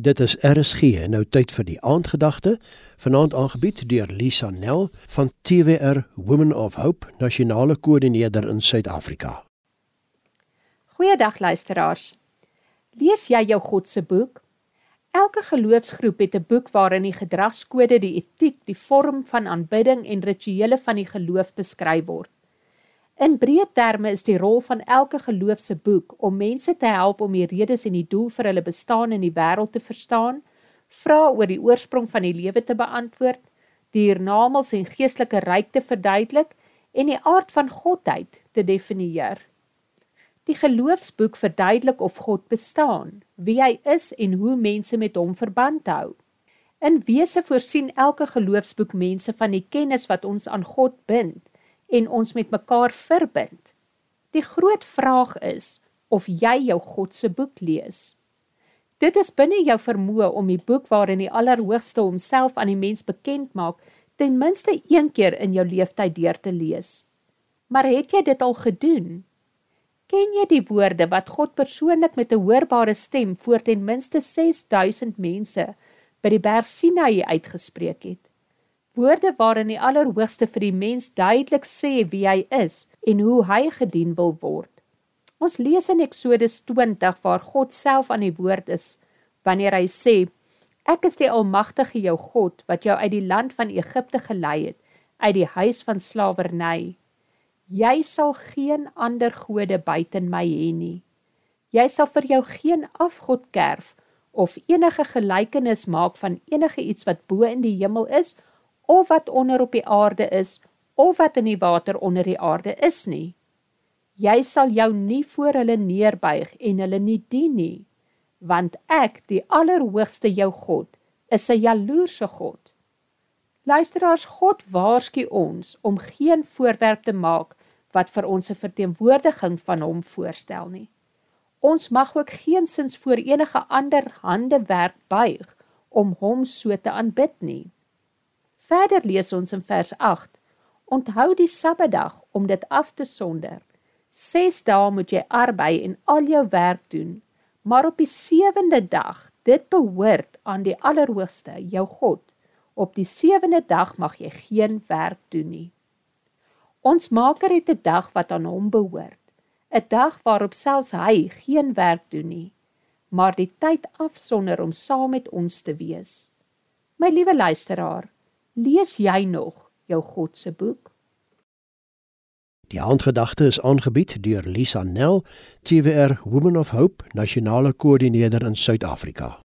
Dit is RSG nou tyd vir die aandgedagte. Vanaand aangebied deur Lisa Nel van TWR Women of Hope, nasionale koördineerder in Suid-Afrika. Goeiedag luisteraars. Lees jy jou God se boek? Elke geloofsgroep het 'n boek waarin die gedragskode, die etiek, die vorm van aanbidding en rituele van die geloof beskryf word. In breë terme is die rol van elke geloof se boek om mense te help om die redes en die doel vir hulle bestaan in die wêreld te verstaan, vra oor die oorsprong van die lewe te beantwoord, die hiernamaals en geestelike ryk te verduidelik en die aard van godheid te definieer. Die geloofsboek verduidelik of God bestaan, wie hy is en hoe mense met hom verband hou. In wese voorsien elke geloofsboek mense van die kennis wat ons aan God bind en ons met mekaar verbind. Die groot vraag is of jy jou God se boek lees. Dit is binne jou vermoë om die boek waarin die Allerhoogste homself aan die mens bekend maak, ten minste een keer in jou lewenstyd deur te lees. Maar het jy dit al gedoen? Ken jy die woorde wat God persoonlik met 'n hoorbare stem voor ten minste 6000 mense by die berg Sinai uitgespreek het? Woorde waarin die Allerhoogste vir die mens duidelik sê wie hy is en hoe hy gedien wil word. Ons lees in Eksodus 20 waar God self aan die woord is wanneer hy sê: Ek is die Almagtige jou God wat jou uit die land van Egipte gelei het, uit die huis van slawerny. Jy sal geen ander gode buiten my hê nie. Jy sal vir jou geen afgod kerf of enige gelykenis maak van enige iets wat bo in die hemel is of wat onder op die aarde is of wat in die water onder die aarde is nie. Jy sal jou nie voor hulle neerbuig en hulle nie dien nie, want ek, die Allerhoogste jou God, is 'n jaloerse God. Luisteraars, God waarsku ons om geen voorwerp te maak wat vir ons 'n verteenwoordiging van hom voorstel nie. Ons mag ook geensins voor enige ander handewerk buig om hom so te aanbid nie. Verder lees ons in vers 8: Onthou die Sabbatdag om dit af te sonder. 6 dae moet jy arbei en al jou werk doen, maar op die 7de dag, dit behoort aan die Allerhoogste, jou God. Op die 7de dag mag jy geen werk doen nie. Ons Maker het 'n dag wat aan hom behoort, 'n dag waarop selfs hy geen werk doen nie, maar die tyd afsonder om saam met ons te wees. My liewe luisteraar, Lees jy nog jou God se boek? Die aandgedagte is aangebied deur Lisa Nel, TWR Women of Hope, nasionale koördineerder in Suid-Afrika.